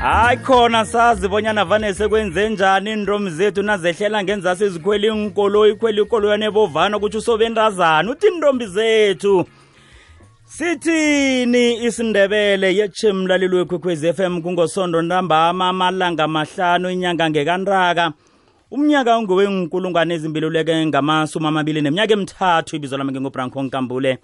hayi khona sazi bonyana vane sekwenze njani iinromi zethu nazehlela ngenzasi zikhwela inkoloyi ikhwela ikoloyana ebovana kutsho usobentazana uthi iintombi zethu. Sithini isindebele yetshimlaleli wekwekwezi FM kungosondo ntambama amalanga mahlanu inyanga ngekantaka umnyaka ungowenkulungwane ezimbiluleke ngamasumi amabili neminyaka emithathu ibizo lami ngingubranko nkambule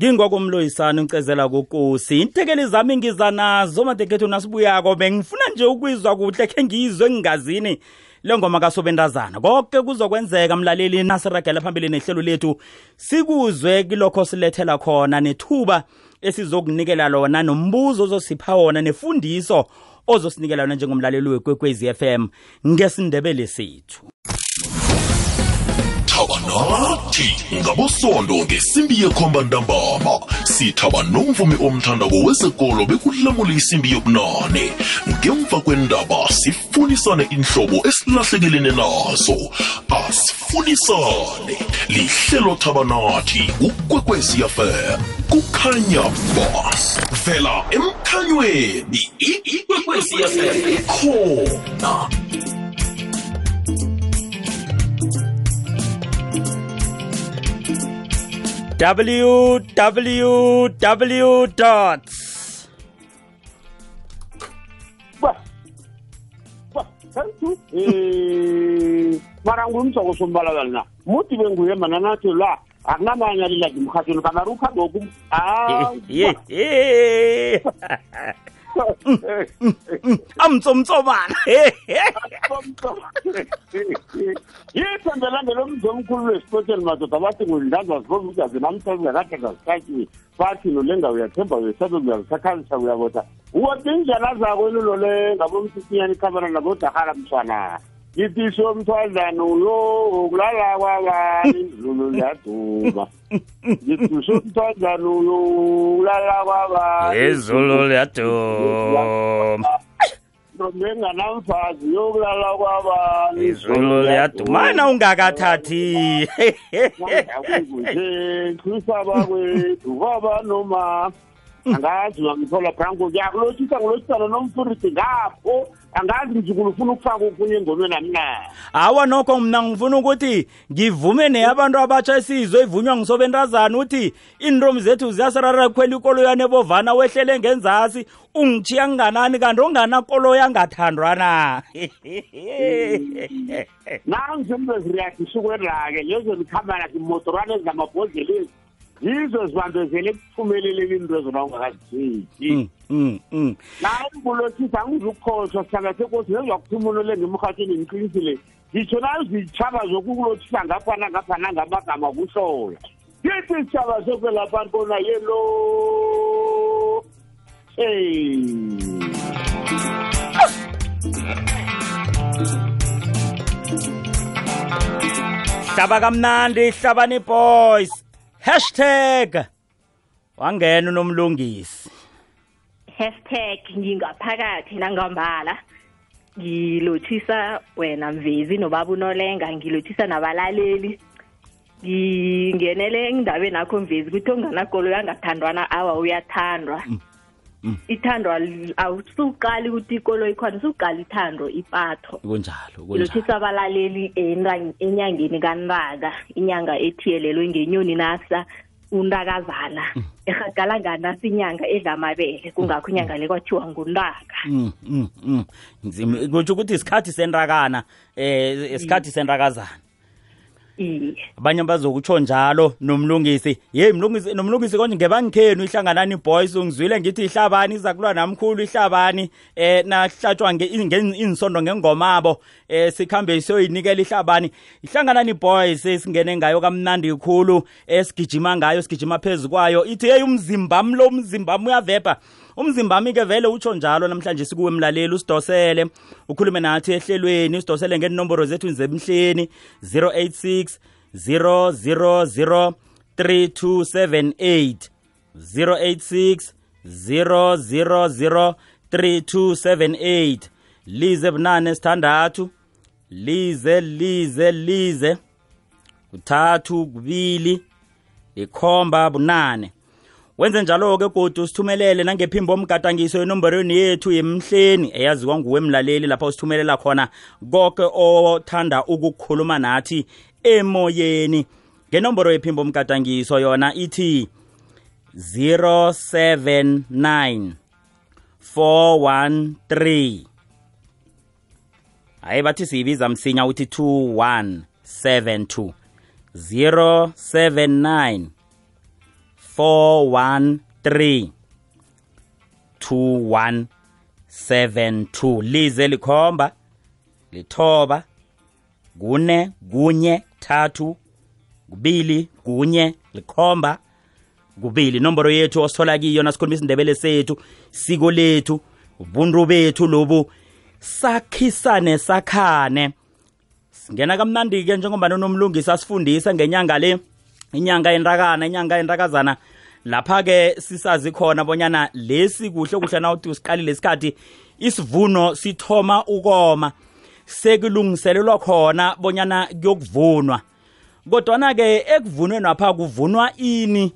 ngingwakomloyisana ucezela kokosi. Intekeli zami ngiza nazo madekethu nasibuyako bengifuna nje ukwizwa kuhle khe ngizwe ngingazini le ngoma kasobentazana. Konke kuzokwenzeka mlaleli nasiragela phambili nehlelo lethu. Sikuzwe kilokho silethela khona nethuba esizokunikela lona nombuzo ozosipha wona nefundiso ozosinikela yona njengomlaleli wekwekwezi FM ngesindebele sethu. thaba nathi ngabosondo ngesimbi yekhomba ntambama sithaba nomvumi omthandako wezekolo bekulamula isimbi yobunane. Ngemva kwendaba sifunisane inhlobo esilahlekelene nazo asifunisane. Lihlelo thaba nathi ukwekwezi fm kukhanya ba. Vela emkhanyweni ikwekwezi fm ikhona. Www dots ba ba thank eh mara ngumsoko sombalabala na muti benguye mana nathi la akunamanye alilagi mkhathweni kamari ukhambe wokum ye amtsomtsobana yithembe landela umzi omkhulu lwesipotsheni madoda bathi ngundlanza ziboza ukuthi azinamhlazela kade ngazikhatyile bathi nole uyathemba uyesabe uyazisakhalisa uyabotha wodinjana zako ilulo le ngabomthithinyana nabodahala mntwana ngitisho mthwadlana ulo ukulala kwabani zulu liyaduma. Ngitisho mthwadlana ulo ukulala kwabani izulu liyaduma. Ntombi enganamfazi yokulala kwabani izulu liyaduma. mana ungakathathi? Nje kusaba kwethu kwaba noma angazi wangithola branko ngiyakulotshisa ngilotshisa nomfurisi ngapho. Angazi mzukulu ufuna ukufaka okunye engomeni amna awa nokho mna ngifuna ukuthi ngivume neyabantu abatsha esizwe ivunywa ngisobentazana uthi iintomi zethu ziyasirara khwela ikoloyana ebovana wehlele ngenzasi ungichiya nginganani kanti onganakoloya angathandwana nangisembe ziriyadisukwenake lezo likhamba lakhe imotorwane ezingamabhodlelezi yizo zibambezele ekuphumeleleni into ezona ungakazithethi Mm, mm, mm. naye ngulotshisa angizukukhohlwa sihlala sekosi nezwa kuthimulele ngemrhatsheni ngiqinisile ngitsho nazitshaba zokukulotshisa ngapha nangapha nangamagama kuhlola. Kithi sitshaba sokwelapha ntona yelo. Hey. Hlaba kamnandi hlabani boys hashtag wangena unomlungisi. Hashtag ngingaphakathi nangambala ngilothisa wena mvezi nobaba unolenga ngilothisa nabalaleli. Ngingenele endabeni akho mvezi kuthi onganakolo yangathandwana awa uyathandwa. Ithandwa li- awusuqali ukuthi ikolo ikhona suqala ithando ipatho. Kunjalo ngilothisa abalaleli enyangeni kantaka inyanga ethiyelelwe ngenyoni nasa untakazana. Erhagala nganasi inyanga edla amabele kungakho inyanga le kwathiwa nguntaka. Mm, mm, mm. nzima kutsho ukuthi isikhathi senrakana eh isikhathi senrakazana abanye bazokutsho njalo nomlungisi. Ye mlungisi nomlungisi konje ngebangikhenu ihlanganani boys? Ungizwile ngithi ihlabani iza kulwa namkhulu ihlabani eh nahlatshwa nge- nge- insondo ngengomabo eh sikhambe siyoyinikela ihlabani. Ihlanganani boys esingene ngayo kamnandi khulu esigijima ngayo sigijima phezu kwayo. Ithi hey umzimba lo umzimba uyavepha. Umzimba wami ke vele utsho njalo namhlanje sikuwe mlaleli usidosele. Ukhulume nathi ehlelweni usidosele ngenomboro zethu zemhleni 086 000 3278 086 000 3278 lize bunane sithandathu. Lize lize lize. Kuthathu kubili likhomba bunane. Wenze njalo-ke godu sithumelele nangephimbo omgadangiso enomborweni yethu yemhleni eyaziwa nguwe mlaleli lapho usithumelela khona. Konke othanda ukukhuluma nathi emoyeni. Ngenomboro yephimbo omgadangiso yona ithi 079 413 hayi bathi siyibiza msinya uthi 2172 079 413 2172 lize likhomba lithoba kune kunye thathu kubili kunye likhomba kubili. Nomboro yethu osithola kiyo nasikhuluma isindebele sethu siko lethu ubuntu bethu lobu sakhisane sakhane. Singena kamnandi-ke njengoba nonomlungisi asifundisa ngenyanga le. Inyanga yentakana inyanga yentakazana lapha-ke sisazi khona bonyana lesi kuhle kuhle nawuthi usiqalile isikhathi isivuno sithoma ukoma. Sekulungiselelwa khona bonyana kuyokuvunwa. Kodwana-ke ekuvunweni apha kuvunwa ini?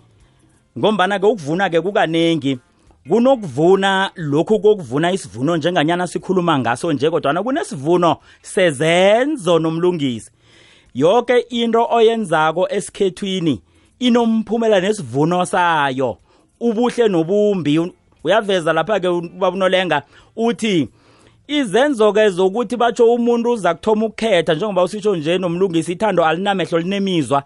Ngombana-ke ukuvuna-ke kukaningi kunokuvuna lokhu kokuvuna isivuno njenganyana sikhuluma ngaso nje kodwana kunesivuno sezenzo nomlungisi. Yonke into oyenzako esikhethwini inomphumela nesivuno sayo. Ubuhle nobumbi. Uyaveza lapha-ke babunolenga uthi izenzo-ke zokuthi batsho umuntu uza kuthoma ukukhetha njengoba usitsho nje nomlungisi ithando alinamehlo linemizwa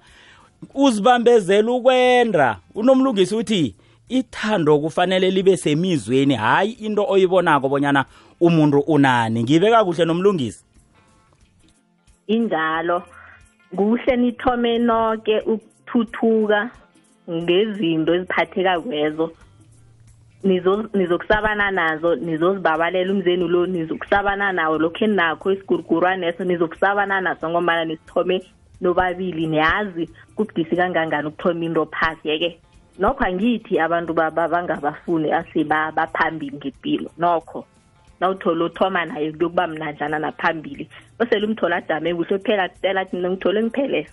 uzibambezela ukwenda. Unomlungisi uthi ithando kufanele libe semizweni. Hayi into oyibonako bonyana umuntu unani. Ngibeka kuhle nomlungisi. Injalo. Kuhle nithome noke ukuthuthuka ngezinto eziphatheka kwezo. Nizokusabana nazo nizozibabalela umzeni lo nizokusabana nawo lokhu enakho isigurugurwaneso nizokusabana naso ngombana nisithome nobabili niyazi kubudisi kangangani ukuthoma into phasi. Yeke nokho angithi abantu bangabafuni asibaphambili ngempilo nokho nawuthola uthoma naye kuyokuba mnanjana naphambili. Osele umthola ajame kuhle phela kutela athi ngithole ngiphelele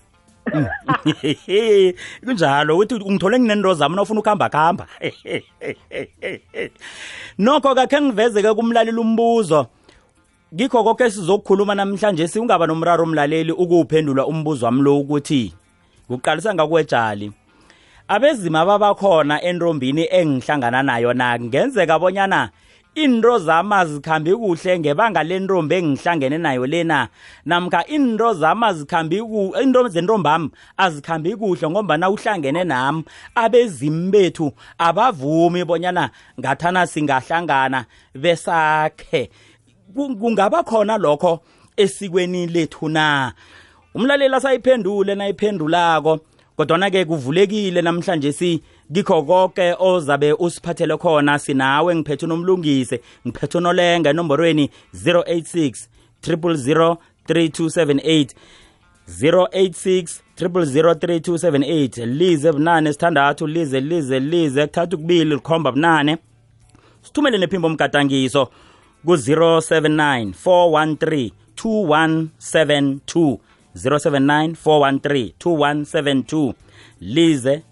kunjalo ukuthi ungithole nginento zami nawufuna ukuhamba kuhamba nokho kakhe ngivezeke kumlaleli umbuzo. Ngikho konke sizokukhuluma namhlanje singaba nomraro omlaleli ukuwuphendula umbuzo wami lo ukuthi kuqalisa ngakwejali abezima babakhona entombini engihlangana nayo na? Ngenzeka bonyana into zami azikhambi kuhle ngebanga lentombi engihlangene nayo lena. Namkha into zami azikhambi into zentombami azikhambi kuhle ngombana uhlangene nami. Abezimu bethu abavumi bonyana ngathana singahlangana besakhe. Kungaba khona lokho esikweni lethu na? Umlaleli asayiphendule nayiphendulako kodwana-ke kuvulekile namhlanje si kikho konke ozabe usiphathele khona sinawe ngiphethe unomlungise ngiphethe unolenga enomborweni 086 000 3278 086 0003278 lize bunane sithandathu lize lize lize. Kuthatha ukubili likhomba bunane. Sithumele nephimbo omgadangiso ku-079 413 2172 079 413 2172 lize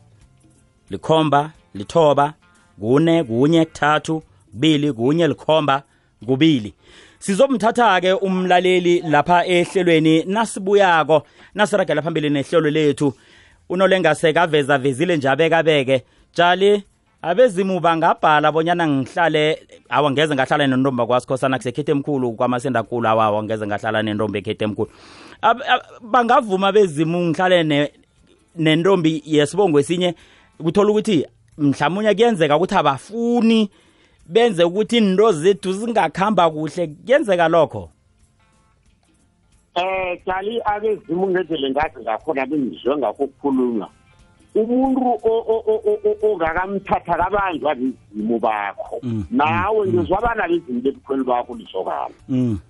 likhomba lithoba kune kunye kuthathu kubili kunye likhomba kubili. Sizomthatha-ke umlaleli lapha ehlelweni nasibuyako. Nasiragela phambili nehlelo lethu. Unolengase kaveza vezile nje abekabeke tshali abezimu bangabhala bonyana ngihlale awa ngeze ngahlala nentombi kwasikhosana kusekhethe emkhulu kwamasendakhulu awawa ngeze ngahlala nentombi ekhethe emkhulu. Bangavuma bezimu ngihlale nentombi yesibongo esinye kuthola ukuthi mhlawumnye kuyenzeka ukuthi abafuni benze ukuthi into zethu zingakhamba kuhle. Kuyenzeka lokho? Eh jali abezimu ngendlela ngathi ngakhona bengizwe ngakho ukukhuluma umuntu ongakamthatha kabanjwa bezimu bakho. Nawe ngizwabana bezimu bebukhweli bakho lisokana.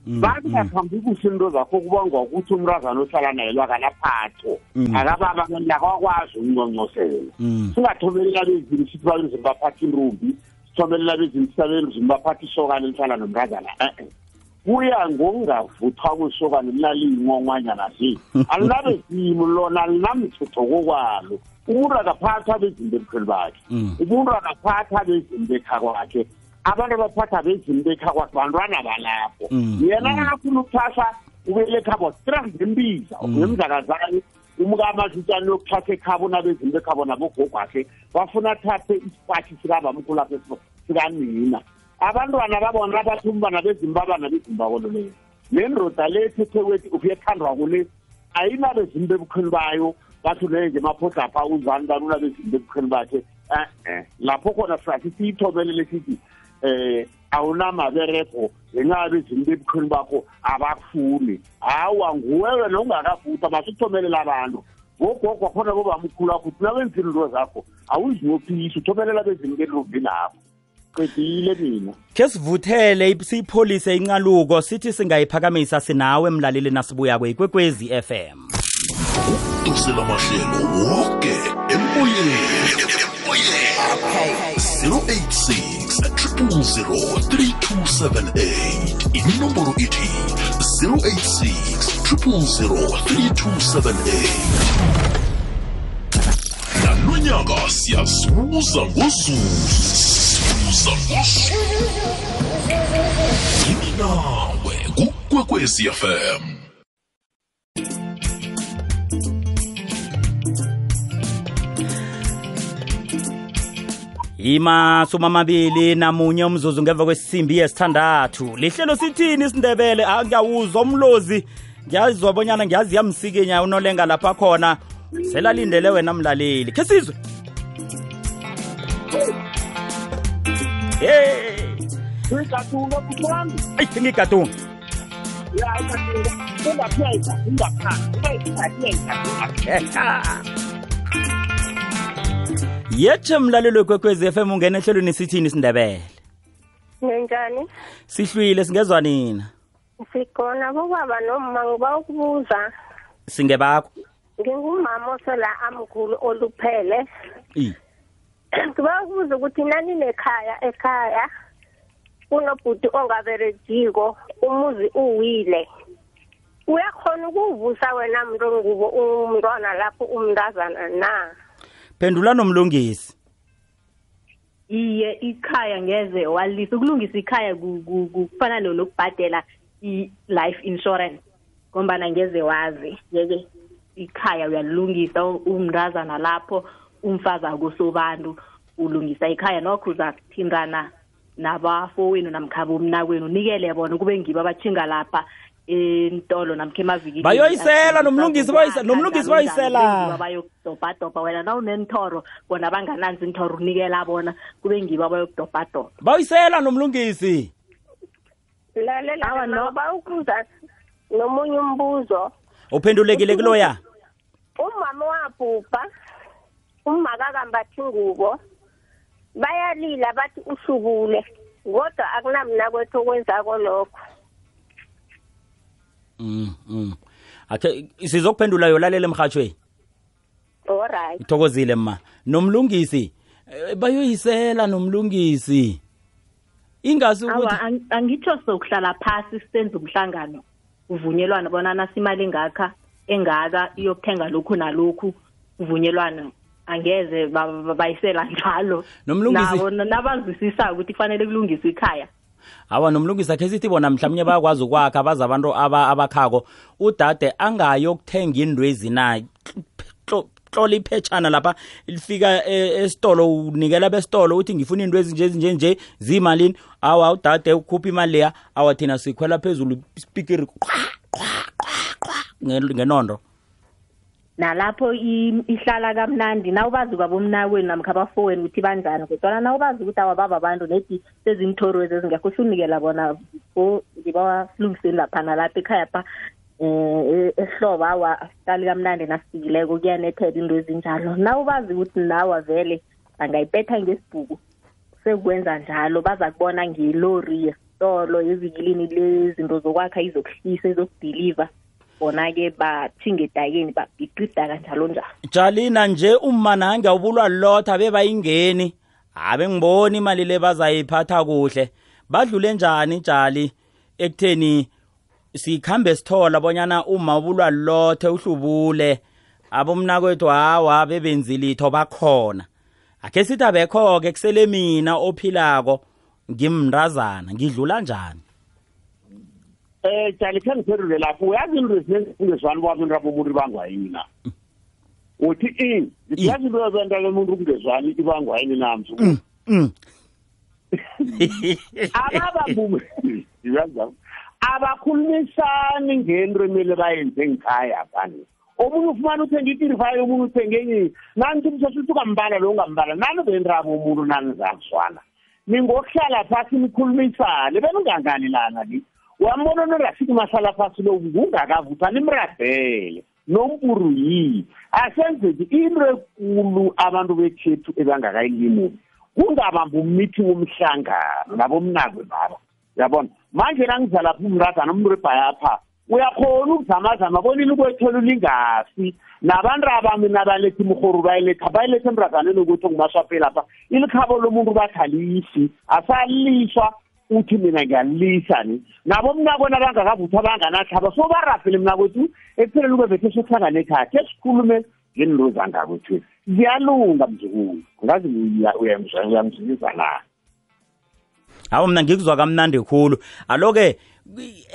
Bangakhambi kuhle into zakho kubangwa ukuthi umrazana ohlala naye lwakanaphatho akababa nakakwazi ukunconcosela singathomelela bezimu sithi babezimi baphatha intombi sithomelela bezimu sithi babezimi baphatha isokana elihlala nomrazana e-e. Kuya ngokungavuthwa kusokana lilaliyinqonqwanyana nje. Alinabe zimo lona alinamthetho kokwalo. Umuntu akaphathwa bezinto ebukhweli bakhe Mm. umuntu akaphathwa bezinto bekha kwakhe abantu abaphatha bezinto bekha kwakhe bantwana balapho. Mm, yena akafuna ukuthahla ubelekhabo strand embiza ngemzakazane umkamasitshani yokuthatha ekhabo nabezinto ekhabo nabogogo akhe bafuna athathe isipathi sikabamkhulu akhe sikanina. Abantwana babona bathi umbana bezimbabana bezimbabolo leyo. Le ndoda le ethethe kwethi ukuyethandwa kule ayinabezinto ebukhweni bayo. Bathi leyo nje maphodlapha uzani balula bezinto ebukhweni bakhe. Eh lapho khona sathi siyithomelele sithi eh awunamabereko ngenxa bezinto ebukhweni bakho abakufuni. Hawa nguwewe nongakavuthwa masithomelela abantu ngogogo khona bobamkhulu akho uthi nawenzile into zakho awuziyophisa uthomelela bezinto eluvi lapho qedile mina. Khe sivuthele siyipholise incaluko sithi singayiphakamisa sinawe mlaleli nasibuya kwekwekwezi FM dosela mahlelo woke emoyeni. 086 3278 inomboro ithi 086 3278 nalonyaka siyazuza ngozuzu yini nawe kukwekwezi fm imasumi amabili namunye umzuzu ngemva kwesimbi yesithandathu. Lihlelo sithini isindebele? Angiyawuzwa umlozi. Ngiyazwa bonyana ngiyazi yamsikinya unolenga lapha khona. Selalindele wena mlaleli. Khe sizwe. Ayi ngigadunga. Ya ikathunga. Yetshe mlaleli wekwekwezi FM ungena ehlelweni sithini isindebele Ninjani? sihlwile singezwa nina Sikhona bobaba noma ngiba ukubuza. singebakho Ngingumama osela amkhulu oluphele. i Ngiba ukubuza ukuthi nani nekhaya ekhaya kunobhuti ongaberejiko umuzi uwile. Uyakhona ukuvusa wena muntu ngubo umntwana lapho umntazana na? Phendula nomlungisi. Iye ikhaya ngeze walisa. Ukulungisa ikhaya ku- ku- ku- kufana no- nokubhadela i-life insurance ngombana ngeze wazi. Yeke ikhaya uyalilungisa u- umntazana lapho umfazi akusobantu ulungisa ikhaya. Nokho uzakuthintana nabafowenu namkhaba umnakwenu unikele bona kube ngibo abathinga lapha. Entolo namkha emavikilini Bayoyisela, nomlungisi bayoyise- nomlungisi bayoyisela. bayokudobhadobha wena na unenthoro bona bangananzi inthoro unikela bona kube ngibo abayokudobhadobha bawuyisela nomlungisi Lalela Awa, no. ngiba ukubuza nomunye umbuzo. uphendulekile kuloya umama wabhubha umma kakambathi ngubo bayalila bathi uhlubule kodwa akunamna kwethu okwenzako lokho. Mm mm. Akhe sizokuphendula yolalela emhathweni alright ithokozile ma nomlungisi eh, bayoyisela nomlungisi. Ingasi ukuthi ang- angitsho sokuhlala phasi senze umhlangano uvunyelwana bona nasimali engakha engaka iyokuthenga lokhu nalokhu uvunyelwana. Angeze ba- ba- bayisela njalo. Nomlungisi- nabo nabazwisisa ukuthi kufanele kulungiswe ikhaya. Awa nomlungisi akhe sithi bona mhlawumnye bayakwazi ukwakha baza abantu aba- abakhako. Udade angayokuthenga indwezi na? Tlo- tlola iphetshana lapha lifika e- esitolo unikela besitolo uthi ngifuna into ezinje ezinje nje zimalini? Awa udade ukhupha imali leya. Awa thina sikhwela phezulu speaker ngenondo nalapho ihlala kamnandi nawubazi kwabomnakwenu namkha abafowenu ukuthi banjani kodwana nawubazi ukuthi awababa abantu nedi sezinthorwezi ezingekho usunikela bona o ngibasilungiseni lapha nalapha ekhaya pha um ehlobo awa asihlali kamnandi nasifikileko kuyanethela into ezinjalo. Nawubazi ukuthi nawa vele angayipetha ngesibhuku sekwenza njalo baza kubona ngilori yesitolo evikilini lezinto zokwakha izokuhlisa izokudiliva bona-ke bathinga edakeni babhicida kanjalo njalo jalina nje umma nange ubulwa lotha bebayingeni abe ngiboni imali le bazayiphatha kuhle. Badlule njani jali? Ekutheni sikhambe sithola bonyana uma ubulwa lothe uhlubule. Abomnakwethu hawa bebenzile itho bakhona. Akhe sithi abekho-ke kusele mina ophilako. Ngimndazana ngidlula njani? Um jali khe ngiphendule lapho uyazi into ezingezwani kwabo into abomuntu ibangwa yini na? Uthi ini ngithi yazi into yobenta lomuntu ukungezwani ibangwa yini namsu Mm. abababuyazam abakhulumisani ngento emele bayenze ngikhaya phani omunye ufumana uthenge itirifaya omunye uthenge enye nani timsasuthi ukambala lo ungambala nani bendrabo umuntu nani zakuzwana ningokuhlala phasi nikhulumisane beninganganilana li wambona norafiki mahlala phasi lo ngungakavuthwa nimrabhele nompuru yini? Asenzeki into ekulu abantu bekhethu ebangakayilimuni kungabamba umeeting umhlangano nabomnakwe baba yabona manje nangiza lapha umrazana umuntu ebhayapha uyakhona ukuzamazama bonini ukwethela ulingasi nabantu abami nabaletha imrhoru bayiletha bayiletha emrazaneni ukuthi ngumaswape lapha ilikhabo lomuntu bathalisi asaliswa uthi mina ngiyalisa ni. Nabo mnako nabangakavuthwa banganahlaba so barafile mna kwethu ekupheleni kwevekhe sokuhlangane ekhaya khe sikhulume ngeento zangakwethu ziyalunga mzukulu ngazi uyangizwisa na hawu mna ngikuzwa kamnandi khulu. Alo-ke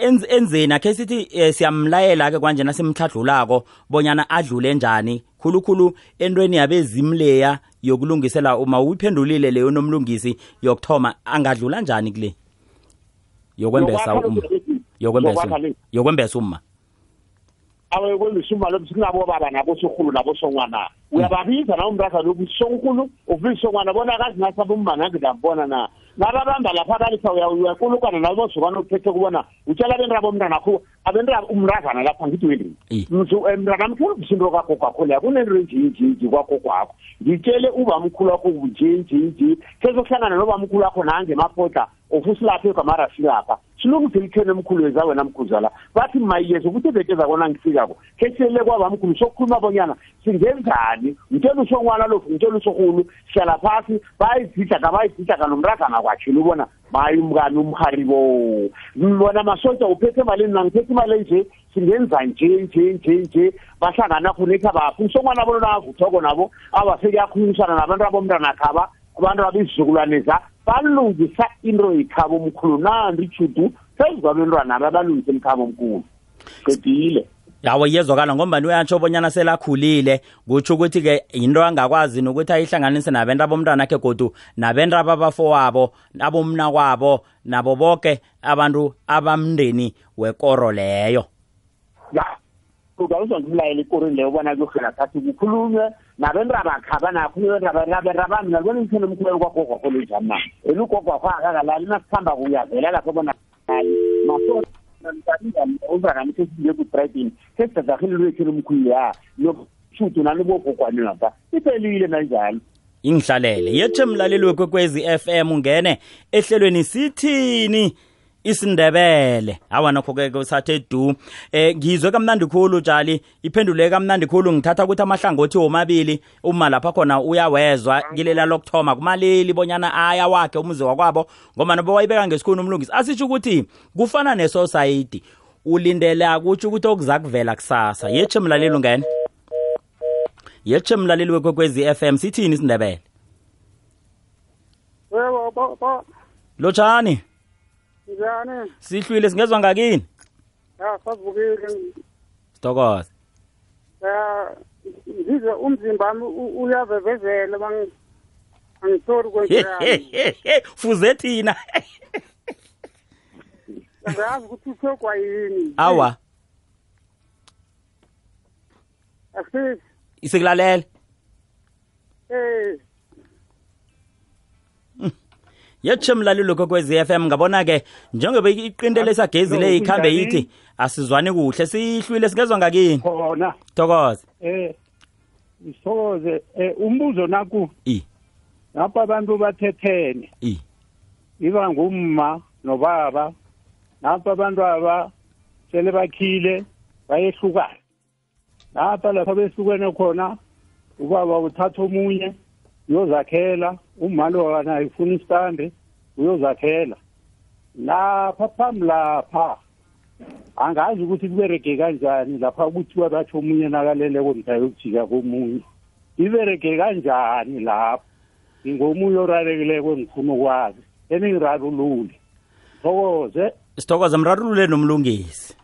enz- enzeni? Akhe sithi eh, siyamlayela-ke kwanje nasimhladlulako bonyana adlule njani khulukhulu entweni yabezimleya yokulungisela uma uyiphendulile leyo nomlungisi yokuthoma angadlula njani kule? Yokwembesa umma. yokwembesa umma. Yokwembesa umma. Awekwembisa umali sinabo baba nabo sokhulu nabo songwana. Uyababiza na umrazana ukuthi sonkulu uvisa songwana bona akazi nasaba ummanange ndambona na. Nababamba lapha balisa uyakulukana nabo bozukwana uphethe kubona utshela abentrabo umntanakho abentra umrazana lapha ngithi wendini Eh. mntanam khe uvisa into kagokwakho leya kunento enjinjinji kwagokwakho ngitshele ubamkhulu wakho njinjinji sezokuhlangana nobamkhulu wakho nangemapodla ofusilapha egamarafilapha silungise likhene mkhulu weza wena mkhuzala. Bathi mayeza ukuthi iveke zakona ngifikako. Khe siyele kwabamkhulu sokukhuluma bonyana singenzani? Ngitshela usongwana lofu ngitshela usorhulu sihlala phasi bayizidlaka bayizidlaka nomrazana kwatshile ubona mayi umkani umharibo bona masotsha uphethe emalini nangiphethe imali enje singenza nje nje nje nje. Bahlangana khona ekhabaphi usongwana bona navuthoko nabo abasekuyakhulumisana nabantu abomntanakhaba abantu abezizukulwane za balungisa into yikhabo omkhulu. Nandi ijudu phezu kwabentwana aba balungisa imkhabo omkhulu. Qedile. Yawo iyezwakala ngombani? Uyatsho bonyana selakhulile. Kutsho ukuthi-ke yinto angakwazi nokuthi ayihlanganise nabento abomntwana akhe godu nabento ababafowabo abomna kwabo nabo boke abantu abamndeni wekoro leyo. Ya uzonza umlayela ikorini leyo bona kuyohlela phasi kukhulunywe nabentrabakhaba nakho mina libona imthelo omkhulu kwagogwakho lenjani na ela ugogwakho akakalali nasikhamba kuyavela lapho bona maso uzakami sesinje kudrayibini sesidadahelelwe ethelo omkhulu ya noshuthu nanibogogwane napha iphelile nanjalo. Ingihlalele. Yethe mlaleli wekwekwezi FM ungene ehlelweni sithini? Isindebele. Hawa nokho-ke usathe du eh ngizwe kamnandi khulu tshali iphendule kamnandi khulu. Ngithatha ukuthi amahlangothi womabili uma lapha khona uyawezwa kilela lokuthoma kumaleli bonyana aya wakhe umuzi wakwabo ngoba nobo wayibeka ngesikhuni umlungisi. Asitsho ukuthi kufana nesociety. Ulindele akutsho ukuthi okuza kuvela kusasa. Yetshe mlaleli ungene. Yetshe mlaleli wekwekwezi FM sithini isindebele? Lotshani njani? sihlwile singezwa ngakini Ya savukile. sithokoze Ya ngize umzimba wami uyavevezela mangi angitholi kwenjani. fuze thina Angazi ukuthi uthokwa yini. awa Akusizi. sikulalela Eh yetshe mlalelo kokwezi FM ngabona-ke njengoba iqintele sagezi le ikhambe yithi asizwani kuhle sihlwile singezwa ngakini? Khona. Thokoze. Eh isithokoze eh umbuzo naku i. lapha abantu bathethene i. iba ngumma nobaba lapha abantu aba sele bakhile bayehlukana. Lapha lapha behlukene khona ubaba uthatha omunye uyozakhela umma lo kana ifuna isitande uyozakhela. Lapha phambi lapha angazi ukuthi kuberege kanjani lapha kuthiwa batsho omunye nakaleleko mdayokujika komunye. Iberege kanjani lapho ngingomunye orarekileko ngifuna ukwazi. Eningirarulule thokoze. Sithokoza mrarulule nomlungisi.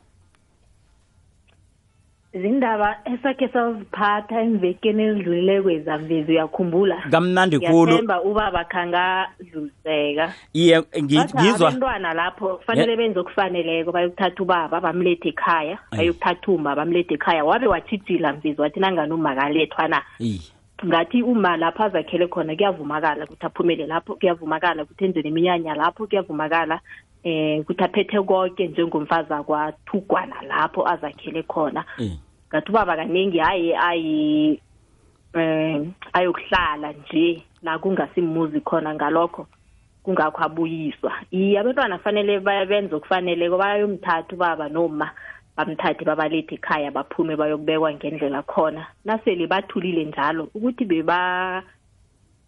Zindaba esakhe saziphatha emvekeni ezidlulileko ezamvezi uyakhumbula? Kamnandi khulu. Ngiyathemba ubaba khangadluliseka iye ngi- Bathi ngizwa abantwana lapho kufanele benze okufaneleko bayokuthatha ubaba bamlethe ekhaya bayokuthatha uma bamlethe ekhaya. Wabe wathijila mvizi wathi nangani uma kalethwa na? Iye ngathi uma lapho azakhele khona kuyavumakala ukuthi aphumele lapho kuyavumakala ukuthi enze neminyanya lapho kuyavumakala eh ukuthi aphethe konke njengomfazi akwathugwana lapho azakhele khona. Iye ngathi ubaba kaningi hayi ayi eh ayokuhlala nje la kungasimuzi khona ngalokho kungakho abuyiswa. Iye abantwana fanele benze okufaneleko bayomthatha ubaba noma bamthathe babalethe ekhaya baphume bayokubekwa ngendlela khona. Nasele bathulile njalo ukuthi beba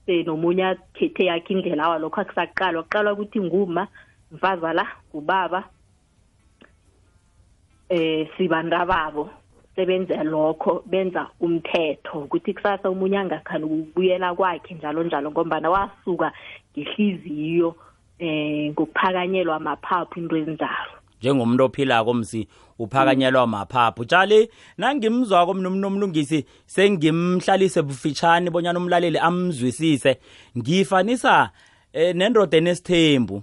nomunye akhethe yakhe indlela awa lokho akusaqalwa kuqalwa ukuthi nguma mfazi la ngubaba eh sibantababo. Sebenza lokho benza umthetho ukuthi kusasa umunye angakhani ukubuyela kwakhe njalo njalo ngombana wasuka ngehliziyo eh ngokuphakanyelwa amaphaphu into ezinjalo. Njengomuntu ophilako msi uphakanyelwa maphaphu. Tshali nangimzwako mnomlungisi sengimhlalise bufitshane bonyana umlaleli amzwisise. Ngifanisa eh, nendoda enesithembu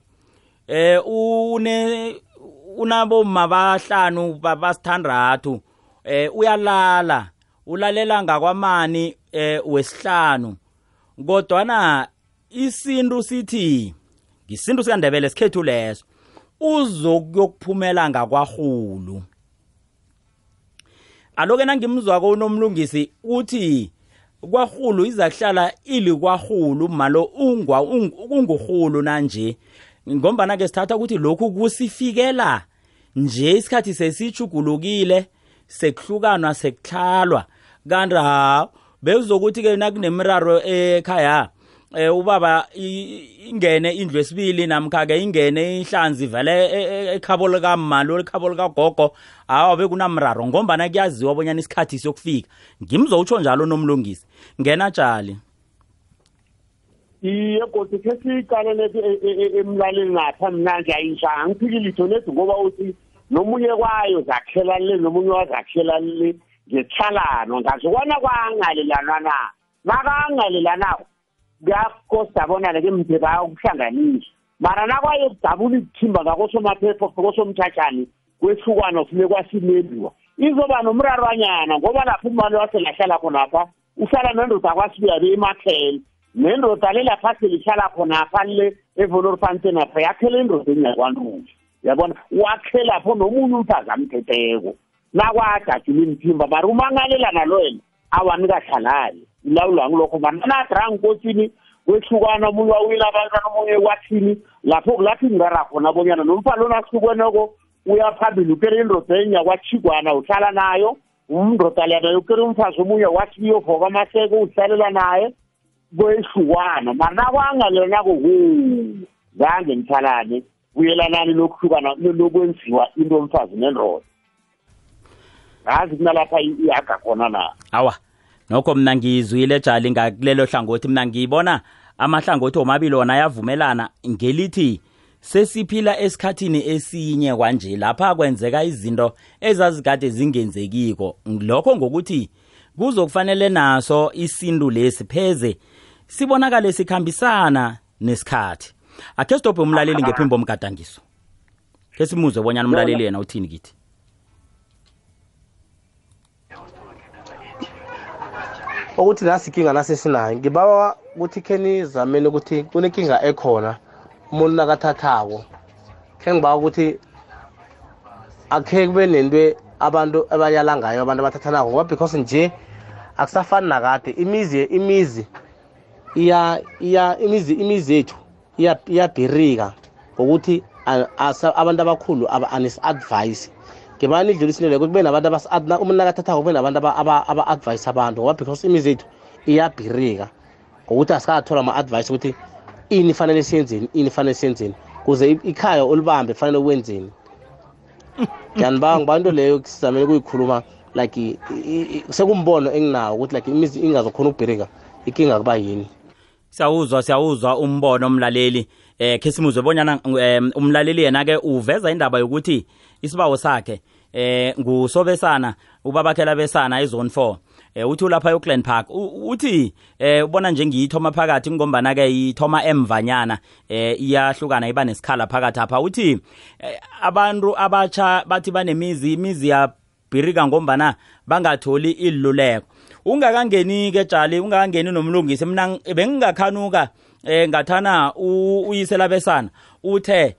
eh une unaboma bahlanu ba- basithandathu. Eh uyalala ulalela ngakwamani eh wesihlanu. Kodwana isintu sithi ngisintu sikandebele sikhethu leso uzokuyokuphumela ngakwahulu. Aloke nangimzwako unomlungisi uthi kwahulu iza kuhlala ilikwahulu malo ungwa ung- ungurhulu nanje. Ngombana ke sithatha ukuthi lokhu kusifikela nje isikhathi sesichugulukile sekuhlukanwa sekuhlalwa kanti ha bekuzokuthi ke nakunemiraro ekhaya eh ubaba i- ingene indlu esibili namkha ke ingene ihlanzi vele e- e- ekhabo likamalo ekhabo likagogo hawa bekunamraro. Ngombana kuyaziwa bonyana isikhathi siyokufika. Ngimzo utsho njalo nomlungisi. Ngena tshali iye kodwa khe siyiqalele e- e- e- emlaleli ngapha mna nje ayisha. Angiphiki litho nethi ngoba uthi nomunye kwayo zakhela le nomunye wazakhela le ngethalano ngazokwana kwangalelanwa na? Nakangalelanako kuyakosta bona ke mde bayokuhlanganisa mara nakwaye kudabula izithimba ngakosomaphepha kosomthatshani kwehlukano funeka kwasimeliwa izoba nomrarwanyana ngoba lapho umali waselahlala khonapha uhlala nendoda kwasibuyabe emakhele. Nendoda le lapha selihlala khonapha le evolorfantenapha yakhela indoda engakwantuzi yabona? Wakhe lapho nomunye umfazi amthetheko. Nakwadajula imthimba mari umangalelana lo yena awanikahlalali ilawulwa ngilokho mananadra nkosini kwehlukana omunye wawile abantwana omunye kwathini lapho kulapho ingara khona bonyana nomfana lona ahlukeneko uyaphambili ukere indoda enye kwachigwana uhlala nayo umndoda lena ukere umfazi omunye wathi uyovoka amaseko uhlalela naye kwehlukwana. Mara nakwangalelonako wo zange nithalane buyelanani lokuhlukana lokwenziwa into omfazi nendoda? Ngazi kunalapha iyaga khona na? Awa nokho mina ngizwile jali ngakulelo hlangothi. Mina ngiyibona amahlangothi omabili wona ayavumelana. Ngelithi sesiphila esikhathini esinye kwanje lapha kwenzeka izinto ezazikade zingenzekiko. Lokho ngokuthi kuzokufanele naso isintu lesi pheze sibonakale sikhambisana nesikhathi. Akhe sidobhe umlaleli ngephimbo omgadangiso. Ke simuzwe bonyana umlaleli yena uthini kithi. Ukuthi nasi inkinga nasesinayo ngibawa ukuthi khe nizameni ukuthi kunenkinga ekhona umuntu nakathathako khe ngibawa ukuthi akhe kube nento abantu abayala ngayo abantu abathathanako ngoba because nje akusafani nakade. Imizi imizi iya iya imizi imizi yethu iya- iyabhirika ngokuthi a- asa- abantu abakhulu aba- anisi-advice ngiba nidlulisinele ukuthi kube nabantu abas- ad- na- umuntu nakathathako kube nabantu aba- aba- aba-advise abantu ngoba because imizi yethu iyabhirika ngokuthi asikathola ama-advice ukuthi ini fanele siyenzeni ini fanele siyenzeni kuze i- ikhaya ulibambe fanele wenzeni ngiyanibanga ngibantu leyo sizamele kuyikhuluma like i- i- i- sekumbono enginawo ukuthi like imizi ingazokhona ukubhirika ikinga kuba yini. Siyawuzwa siyawuzwa umbono umlaleli eh khesimuzwe bonyana umlaleli yena ke uveza indaba yokuthi isibawo sakhe eh ngusobesana ubabakhela besana ezone 4 eh uthi ulapha eOakland Park uthi eh ubona nje ngiyithoma phakathi ngombana ke ithoma emvanyana eh iyahlukana iba nesikhala phakathi apha. Uthi eh, abantu abatsha bathi banemizi imizi yabhirika ngombana bangatholi iluleko ungakangeni ke jali ungakangeni nomlungisi. Mina bengingakhanuka eh ngathana u- uyisela besana. Uthe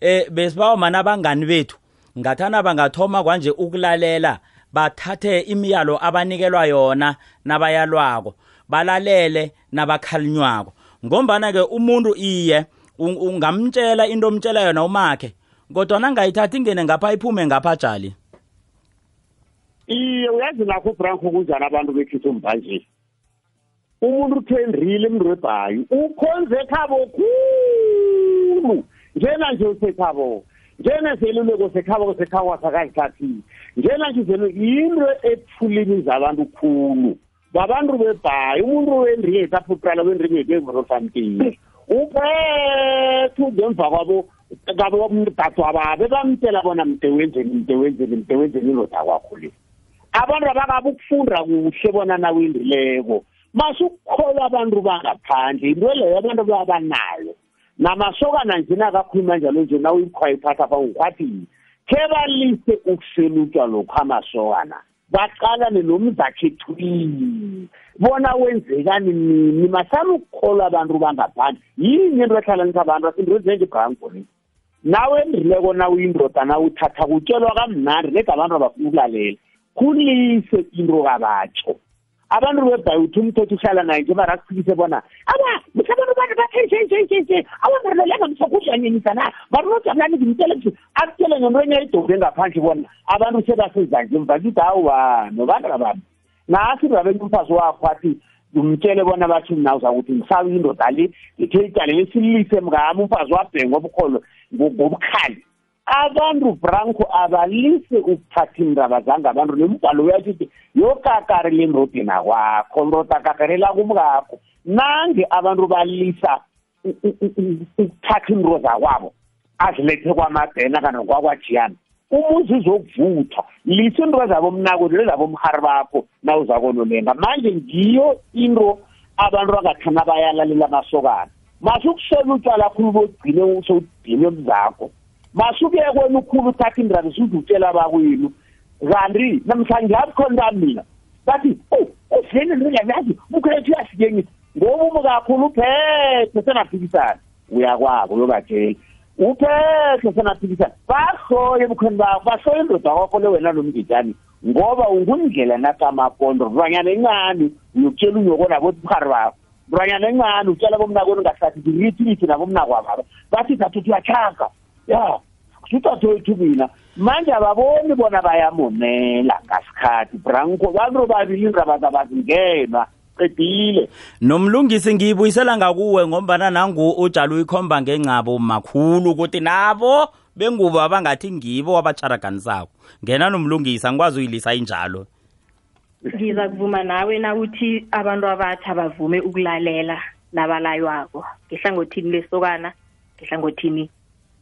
eh besibawa mana abangani bethu? Ngathana bangathoma kwanje ukulalela bathathe imiyalo abanikelwa yona nabayalwako balalele nabakhalinywako ngombana ke umuntu iye un- ungamtshela into omtshela yona umakhe kodwa nangayithathi ingene ngapha iphume ngapha jali iye uyazi nakho ubranko kunjani abantu bekhethu mbanje umuntu uthendrile emrebhayi ukhonze ekhabo khulu njena nje usekhabo njena zeluleko sekhabo sekhabo sakazithathile njena nje zelo yinto ethulini zabantu khulu babantu bebhayi umuntu wendringeti apho uqala wendringeti evorofantini uphethe ngemva kwabo kabo mdadwa babe bamtshela bona mde wenzeni mde wenzeni mde wenzeni iloda kwakho le abantu abakabe ukufunda kuhle bona nawindileko. Masukukholwa abantu bangaphandle into leyo abantu babanayo namasokana nje nakakhuluma njalo nje nawuyikhwayiphatha pha ngikwathi khe balise ukuselutshwa lokhu amasokana. Baqalane nomzakhethwini bona wenzekani nini? Masala ukukholwa abantu bangaphandle. Yini into ehlanganisa abantu? Asinto ezinje ibhankoni nawe endrileko nawuyindoda nawuthatha kutshelwa kamnandi nega abantu abafuna ukulalela. Kulise into kabatsho. Abantu bebhayi uthi umthetho uhlala naye nje mara akufikise bona aba mhlabantu bantu bathenjenjenjenje awangarilelenga msokudlanyenyisa na? Marinojabulani ngimtele kuthi akutele ngento enye ngaphandle bona abantu sebasezanje mva kithi bami nasi rabeni umfazi wakho athi ngimtshele bona bathi mna uzakuthi ngisabe indoda le ngithe ityale silise mngami umfazi wabhenga obukholo ngobukhali abantu branco abalise ukuthatha indaba zangabantu nembhalo uyathi uthi yokakari lendodeni akwakho ndoda kakarela kumkakho. Nange abantu balisa u- u- u- u- ukuthatha into zakwabo azilethe kwamadena kana kwakwajiyana umuzi uzokuvutha lisa into zabo mnakweni lezabo mhari bakho nawuzakonolenga. Manje ngiyo into abantu bangathana bayalalela amasokana. Masukusela utshwala khulu bogcine sowudine mzakho masukuye kwena ukhulu uthatha indaba usuze utshela bakwenu kanti namhlanje yabukhona mina bathi oh uveni ndingayazi ukhethu uyasikengisa ngoba umukakhulu uphethe senaphikisana uyakwabo uyobatshela uphethe senaphikisana bahloye ebukhweni bakho bahloye indoda kwakho le wena nomngitshani ngoba ungundlela nakamapondo mntwanyana encane uyokutshela unyoko nabobuhari bakho. Mntwanyana encane utshela bomnakweni ungahlathi ngirithi lithi nabomnakwababa bathi thatha uthi uyachaga ya suthathethu mina manje ababoni bona bayamonela ngasikhathi branco bantu babili indaba zabazingenwa qedile. Nomlungisi ngiyibuyisela ngakuwe ngombana nangu ujalo uyikhomba ngencabo makhulu ukuthi nabo bengubo abangathi ngibo abatsharaganisako. Ngena nomlungisi angikwazi uyilisa injalo. Ngiza kuvuma nawe nawuthi abantu abatsha bavume ukulalela nabalaywako. Ngehlangothini lesokana? Ngehlangothini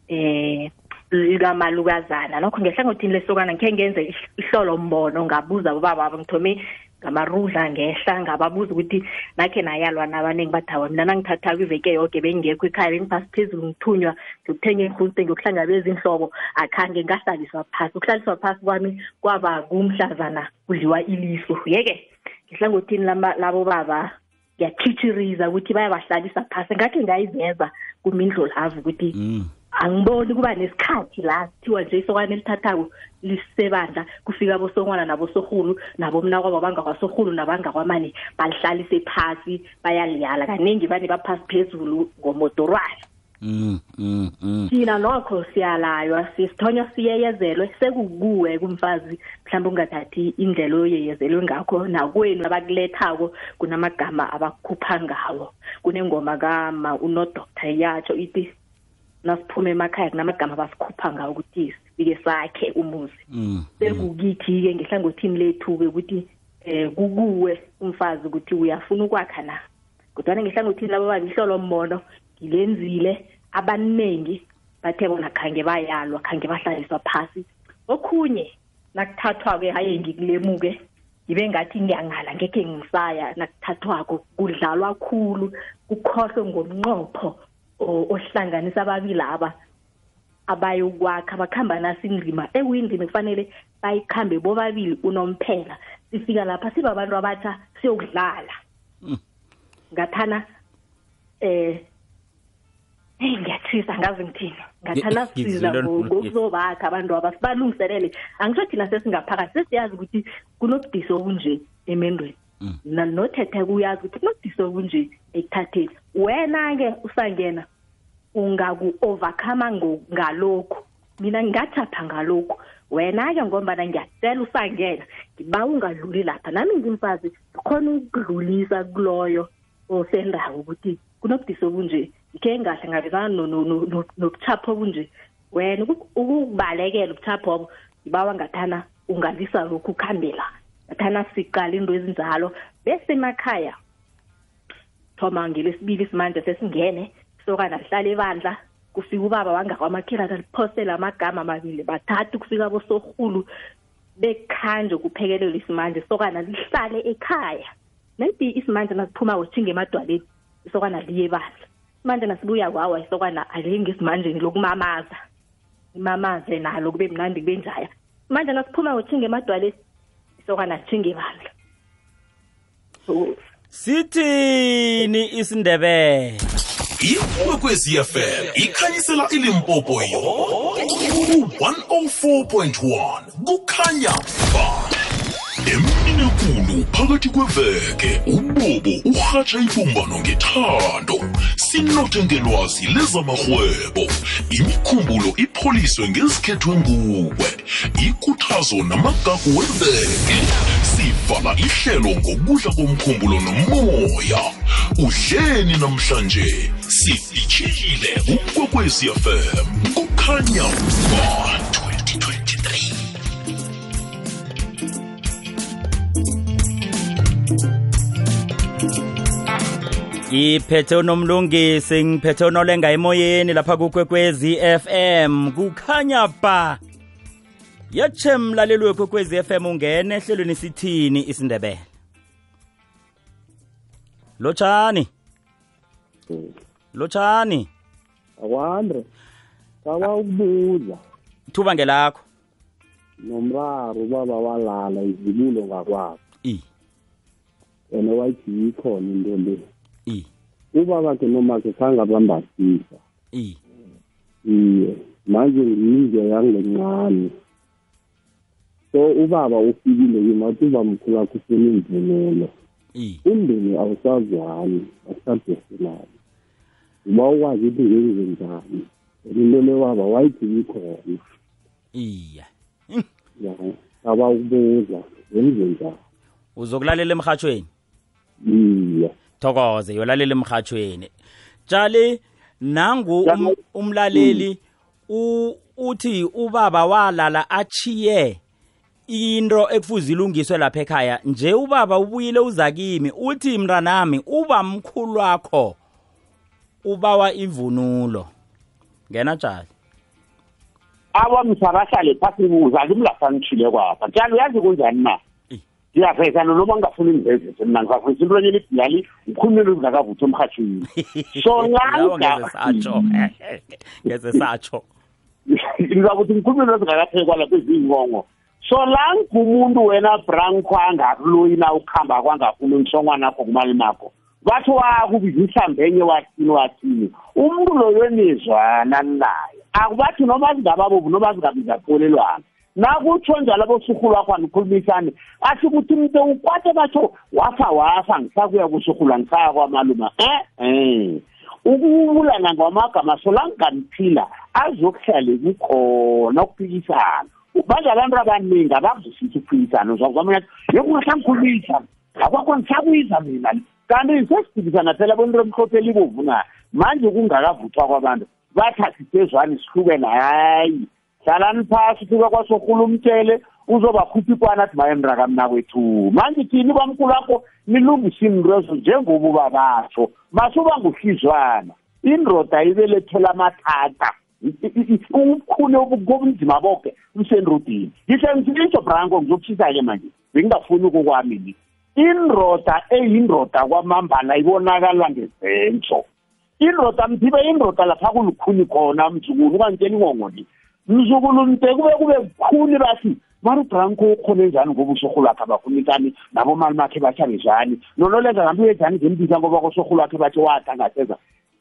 eh likamalukazana nokho ngehlangothini lesokana ngikhe ngenze ihl- ihlolombono ngabuza ubaba ngithome ngamarudla ngehla ngababuza ukuthi nakhe nayalwa nabaningi bathawa mina nangithathako iveke yoke bengingekho ekhaya bengiphasi phezulu ngithunywa ngiyokuthenga iinhruste ngiyokuhlangabeza inhlobo akhange ngahlaliswa phasi. Ukuhlaliswa phasi kwami kwaba kumhlazana kudliwa iliso yeke ngehlangothini labo baba ngiyatshitshiriza ukuthi bayabahlalisa phasi. Ngakhe ngayiveza kumindlo lavo ukuthi mm. Angiboni kuba nesikhathi la kuthiwa nje isokwane elithathako lisebandla kufika abosongwana nabosorhulu nabomnakwabo bangakwasorhulu nabangakwamane balihlalise phasi bayaliyala. Kaningi bane baphasi phezulu ngomodorwana. Mm, mm, mm. thina nokho siyalaywa sisithonywa siyeyezelwe sekukuwe kumfazi mhlawumbe ungathathi indlela oyeyezelwe ngakho. Nakwenu abakulethako kunamagama abakukhupha ngawo. Kunengoma kama unodoctor yatsho ithi nasiphuma emakhaya kunamagama basikhupha ngawo ukuthi sifike sakhe umuzi. Mm. sekukithi-ke ngehlangothini lethu-ke ukuthi um kukuwe umfazi ukuthi uyafuna ukwakha na? Kodwana ngehlangothini labo baba ihlolombono ngilenzile abaningi bathe bona khange bayalwa khange bahlaliswa phasi. Okhunye nakuthathwa-ke haye ngikulemuke ngibe ngathi ngiyangala ngekhe ngisaya nakuthathwako kudlalwa khulu kukhohlwe ngomnqopho ohlanganisa ababili aba abayokwakha bakhamba nasindima ekuyindima kufanele bayikhambe bobabili unomphela sifika lapha sibabantu abatsha siyokudlala. Ngathana eh hey ngiyathisa ngazi ngithini. Ngathana siza ngokuzobakha abantu aba sibalungiselele. Angisho thina sesingaphakathi sesiyazi ukuthi kunobudisi obunje emendweni. Na- nothethe kuyazi ukuthi kunobudisi obunje ekuthatheni wena-ke usangena ungaku-overcome ngo- ngalokhu. Mina ngingathapha ngalokhu. Wena-ke ngombana ngiyacela usangena ngiba ungadluli lapha. Nami ngimfazi ngikhona ukudlulisa kuloyo osendawo ukuthi kunobudisi obunje ngikhe ngahlangabezana no- no- no- no- nobuchapho obunje wena uku- ukubalekela ubuchapho obo ngibawa ngathana ungalisa lokhu ukuhambela ngathana siqala into ezinjalo. Bese emakhaya thoma ngelesibili isimanje sesingene sokana lihlala ebandla kufika ubaba wangakwamakhirata liphosela amagama amabili bathathu kufika bosorhulu bekhanje kuphekelelwa isimanje sokana lihlale ekhaya. Maybe isimanje nasiphuma sithinga emadwaleni isokana liye ebandla. Isimanje nasibuya kwawa isokana aliye ngesimanjeni lokumamaza. Imamaze nalo kube mnandi kube njaya. Manje nasiphuma uthinga emadwaleni isokana lithinga ebandla so sithini isindebele ikwekwezi fm ikhanyisela ilimpopo yonke ku-104.1 kukhanya ba emini ekulu phakathi kweveke ubobo urhatsha ibumbano ngethando. Sinothe ngelwazi lezamahwebo imikhumbulo ipholiswe ngezikhethwe nguwe ikhuthazo namagagu weveke. Sivala ihlelo ngokudla komkhumbulo nomoya. Udleni namhlanje sifitshile ukwekwezi fm kukhanya. ba iphethe unomlungisi ngiphethe unolenga emoyeni lapha kukwekwezi FM kukhanya ba yatshe mlaleli wekwekwezi FM ungene ehlelweni sithini isindebele? Lotshani? Lotshani? Akwandre baba ukubuza thuba ngelakho. Nomraro ubaba walala izibulo ngakwabo. I ene wayithi yikhona into le ubaba ke nomake khange abambasisa i. Iye manje ngiyizwe yangencane so ubaba ufikile kimathi uba mkhulu akho ufuna imvunulo i. Umndeni awusazwani asisadesinani uba ukwazi ukuthi ngenze njani? Into le baba wayithi yikhona iya. Ya aba ukubuza ngenze njani? Uzokulalela emhathweni iye thokoze yolalela emhathweni. Tshali nangu um, umlaleli u, uthi ubaba walala achiye into ekufuze ilungiswe lapha ekhaya. Nje ubaba ubuyile uza kimi uthi mntanami uba mkhulu wakho ubawa ivunulo. Ngena tshali abamsarahlale phasi buza alimlasanitshile kwapha. Njalo uyazi kunjani na? Ngiyaveza noma ngingafuni ngivezese mna ngizaveza into enye libhiyali ngikhulumele ngingakavuthi emhathweni so Lawo ngeze satsho. Ngeze satsho. Ngizakuthi ngikhulumele ezingakaphekwa lapha eziyingongo. So la ngumuntu wena branko angakuloyina ukuhamba kwangafuni umsongwana akho kumali makho bathi wakubiza ihlambenye wathini wathini. Umuntu loyo nizwana naye. Akubathi noma zingababovu noma zingabiza polelwana nakutsho njalo abosurhulu wakho anikhulumisane asho ukuthi mntu ukwate batsho wafa wafa ngisakuya kusurhulu angisaya kwamaluma. Eh eh. Ukubulana ngwamagama solanganiphila azokuhlale kukhona ukuphikisana. Manje abantu abaningi abakuzwisisi ukuphikisana. Uzakwamanye yokungasangikhulumisa akwakho ngisakwiza mina. Kanti sesiphikisana phela bonto emhlophe libovu na? Manje kungakavuthwa kwabantu. Bathi asisezwani sihlukene hayi. Hlalani phasi ufike kwasorhula umtshele uzobakhupha ikwana athi mayendra kamnakwethu manje thini bamkhulu wakho nilungise iinto njengoba babatsho masuba nguhlizwana. Indoda ibelethela amathatha ukhune kobunzima boke usendrodini ngihle ngisitsho branko ngizokushisa-ke manje bengingafuni ukukwami ni. Indoda eyindoda kwamambala ibonakala ngezenzo. Indoda mthibe indoda lapha kulukhuni khona mzukulu ukangitshela ingongo ni mzukulu mde kube kube kukhuni bathi mari ubranko ukhone njani ngoba usorhulu wakhe abafunikani nabomali makhe bathabe njani nonolenza ngambi uyejani ngembiza ngoba kosorhulu wakhe bathi wathi angaseza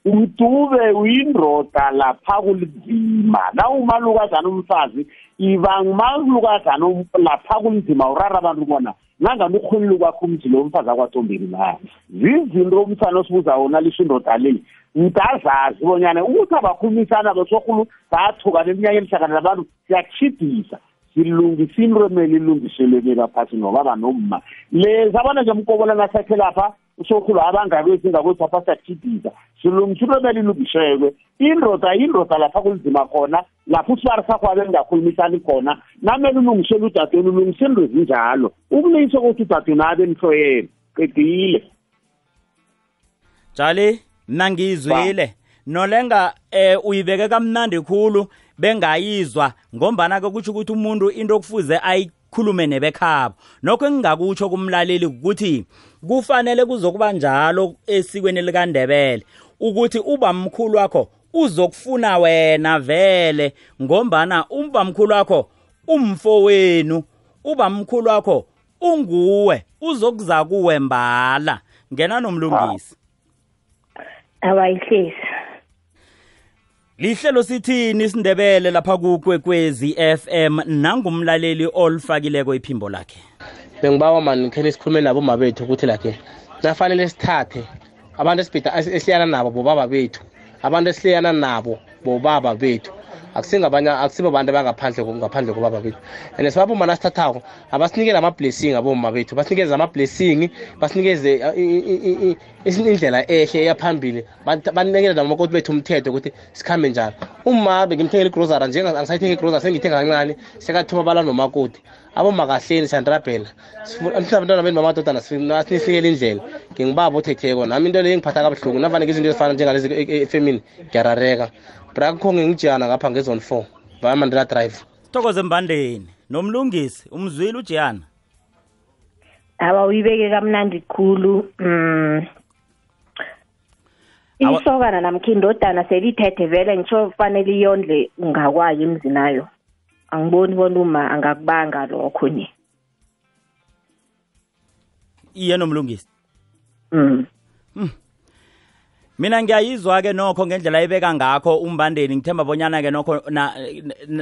udube uyindoda lapha kunzima. Na umalukazana umfazi iba ngumalukazana lapha kunzima urara abantu bona. Nangani ukhulile kwakho umzi lo mfazi akwatombeni la zizinto umsana osibuza wona lisho indoda le. Ntazazi bonyana ukuthi abakhulumisana besorhulu bathukana eminyakeni hlakana labantu siyachidisa silungisa into emele ilungiseleke baphasi nobaba nomma. Leza abana nje mkobola nasakhe lapha usokhulu abangakwethu ingakwethu apha siyathidisa silungisa into emele ilungiselwe. Indoda indoda lapha kunzima khona. Lapho usibari sakho abe ningakhulumisani khona namele ulungisele udadweni ulungise into ezinjalo. Ukulise ukuthi udadweni abe nihloyeni qedile. Jali mna ngizwile nolenga eh uyibeke kamnandi khulu bengayizwa ngombana ke kutsho ukuthi umuntu into okufuze ayikhulume nebekhabo. Nokho engingakutsho kumlaleli ukuthi kufanele kuzokuba njalo esikweni likandebele ukuthi ubamkhulu wakho uzokufuna wena vele ngombana ubamkhulu wakho umfo wenu ubamkhulu wakho unguwe uzokuza kuwe mbala. Ngena nomlungisi. Awayihlezi. Lihlelo sithini isindebele lapha kukwekwezi FM nangumlaleli olifakileko iphimbo lakhe. Bengibawa mani kheni sikhulume nabo mabethu ukuthi lakhe nafanele sithathe abantu esibhida esiliyana nabo bobaba bethu. Abantu esiliyana nabo bobaba bethu. Akusingabanye akusibo abantu abangaphandle ngaphandle kobaba bethu. And sibaboma nasithathako abasinikele ama-blessing aboma bethu. Basinikeze ama-blessing basinikeze indlela ehle eyaphambili. Banikele namakoti bethu umthetho ukuthi sikhambe njalo uma bengimthengela igrosara njengangisayithenga igrosara sengithenga kancane sekathuma bala nomakoti. Aboma kahleni siyandirabhela mhlawumbe abantwana beni bamadodana sinislikele indlela. Ngingibaba othetheko nami into leyo engiphatha kabuhlungu nafaneke izinto ezifana njengalezi efemini ngiyarareka brakho ngingijana ngapha ngezone four vaya mandela drive sithokoze mbandeni nomlungisi umzwile ujiyana awa uyibeke kamnandi khulu um isokana namkha indodana selithethe vele ngitsho fanele iyondle ngakwayo emzinayo angiboni bona uma angakubanga lokho ni iye nomlungisi mm. mm. mina ngiyayizwa-ke nokho ngendlela ibeka ngakho umbandeni ngithemba bonyana-ke nokho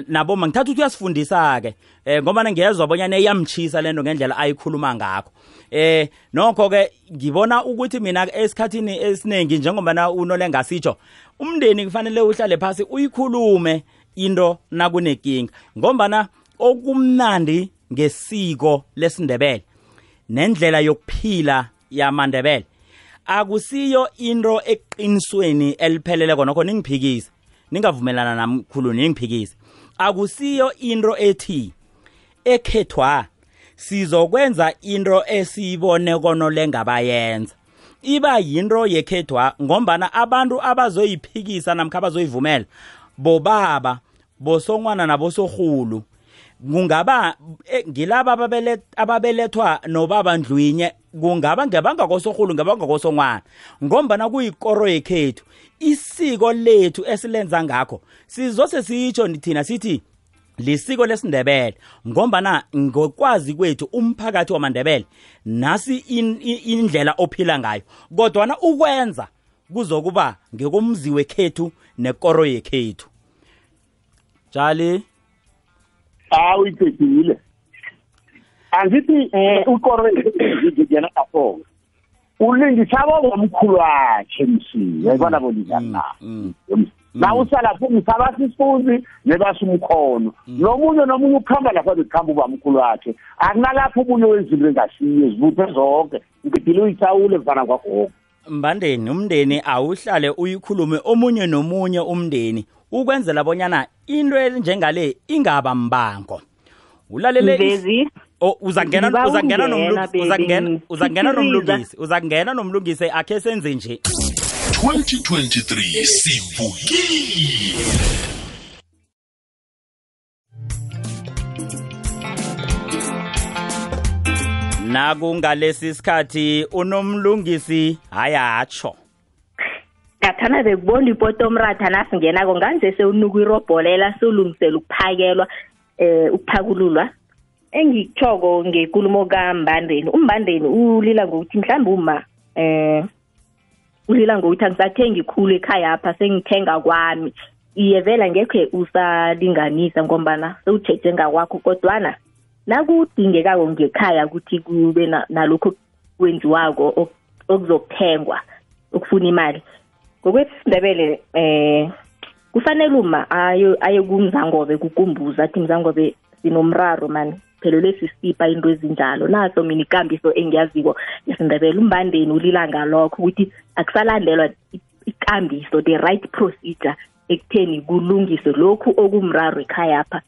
naboma ngithatha ukuthi uyasifundisa-ke um ngoba ngiyezwa bonyana iyamchisa lento ngendlela ayikhuluma ngakho eh nokho-ke ngibona ukuthi mina esikhathini esiningi njengobana unolengasitsho umndeni kufanele uhlale phasi uyikhulume into nakunenkinga ngombana okumnandi ngesiko lesindebele nendlela yokuphila yamandebele. Akusiyo into eqinisweni elipheleleko nokho ningiphikise ningavumelana namkhulu ningiphikise akusiyo into ethi ekhethwa sizokwenza into esiyibone konolengabayenza iba yinto yekhethwa ngombana abantu abazoyiphikisa namkha abazoyivumela bobaba bosongwana nabosorhulu kungaba ngilaba ababelethwa nobaba ndlwinye kungaba ngebangakosorhulu ngebangakosongwana ngombana kuyikoro yekhethu isiko lethu esilenza ngakho sizose sitsho thina sithi lisiko lesindebele. Ngombana ngokwazi kwethu umphakathi wamandebele nasi indlela ophila ngayo. Kodwana ukwenza kuzokuba ngekomzi wekhethu nekoro yekhethu. Jali hawu uyicedile angithi ukoro yena afo ulingisaba ngomkhulu wakhe msi. Yayibona bolizana na? na usalapho ngisaba sisifuzi nebasumkhono nomunye nomunye ukuhamba lapha bekuhamba ubamkhulu wakhe. Akunalapho omunye wezinto engasiyo zivuthe zonke. Ngidile uyithawule kufana kwagogo mbandeni umndeni awuhlale uyikhulume omunye nomunye umndeni. Ukwenzela bonyana into enjengale ingaba mbango. Ulalele is- Mvezi, Oh, uzangena ngibawa uzangena ungena, nomlungisi baby, uzangena uzangena ngithikiza. nomlungisi. Uzangena nomlungisi akhe senze nje. 2023 sivukile nakungalesi sikhathi unomlungisi hayatsho ngathana bekubona ipoto omratha nasingenako nganje sewunuka irobholela siwulungisela ukuphakelwa eh ukuphakululwa engikuthoko ngekulumo kambandeni umbandeni ulila ngokuthi mhlawumbe uma eh ulila ngokuthi angisathengi khulu ekhaya apha sengithenga kwami. Iye vela ngekhe usalinganisa ngombana sewutheje ngakwakho kodwana nakudingekako ngekhaya ukuthi kube na- nalokho kwenziwako ok- okuzokuthengwa ukufuna imali. Ngokwesindebele eh kufanele uma ayo aye kumzangobe kukumbuza athi mzangobe sinomraro mani? Phelelwe sisipha into ezinjalo. Naso mina ikambiso engiyaziko yesindebele umbandeni ulila ngalokho ukuthi akusalandelwa ikambiso the right procedure ekutheni kulungiswe lokhu okumraro ekhayapha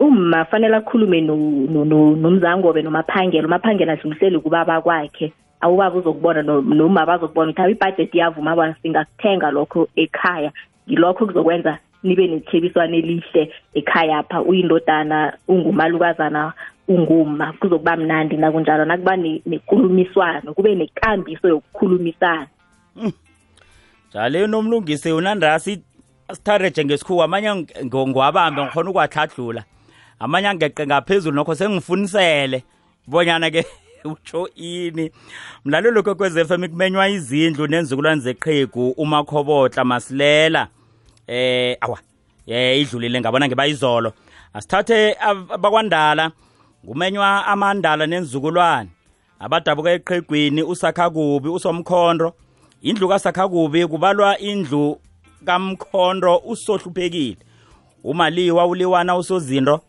umma fanele akhulume no- no- no- nomzangobe nomaphangela umaphangela adlulisele kubaba kwakhe awubaba uzokubona no- noma bazokubona ukuthi hayi ibhajethi iyavuma bana singakuthenga lokho ekhaya. Ngilokho kuzokwenza nibe nethebiswane elihle ekhaya pha uyindodana ungumalukazana unguma kuzokuba mnandi nakunjalo nakuba ne- nekulumiswano kube nekambiso yokukhulumisana. Njalo nomlungisi unandasi sithareje ngesikhuwa amanye ng- ngo- ngiwabambe ngikhona ukwathadlula amanye angeqe ngaphezulu nokho sengifunisele bonyana ke utsho ini. Mlalelo kwekwez f m kumenywa izindlu nenzukulwane zeqhegu umakhobotla masilela. Eh awa eh idlulile ngabona ngebayizolo asithathe ab- abakwandala ngumenywa amandala nenzukulwane. Abadabuka eqhegwini usakhakubi usomkhondro. Indlu kasakhakubi kubalwa indlu kamkhondro usohluphekile. Umaliwa uliwana usozinto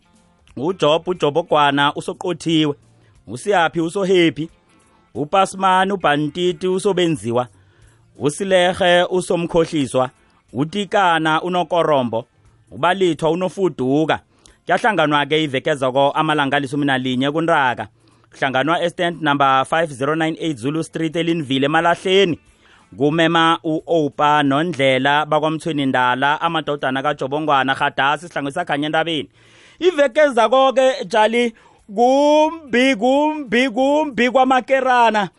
ujob ujobogwana usoqothiwe usiyaphi usohephi? Upasmani ubhantiti usobenziwa. Usilehe usomkhohliswa. Utikana unokorombo. Ubalithwa unofuduka. Kyahlanganwa-ke ivekezoko amalanga alisumi nalinye kuntaka. Kuhlanganwa estand number 5098 zulu street elinville emalahleni kumema u-opa nondlela bakwamthweni ndala amadodana kajobongwana hadasi sihlango sakhanye entabeni. Iveke zako-ke jali kumbi kumbi kumbi kwamakerana.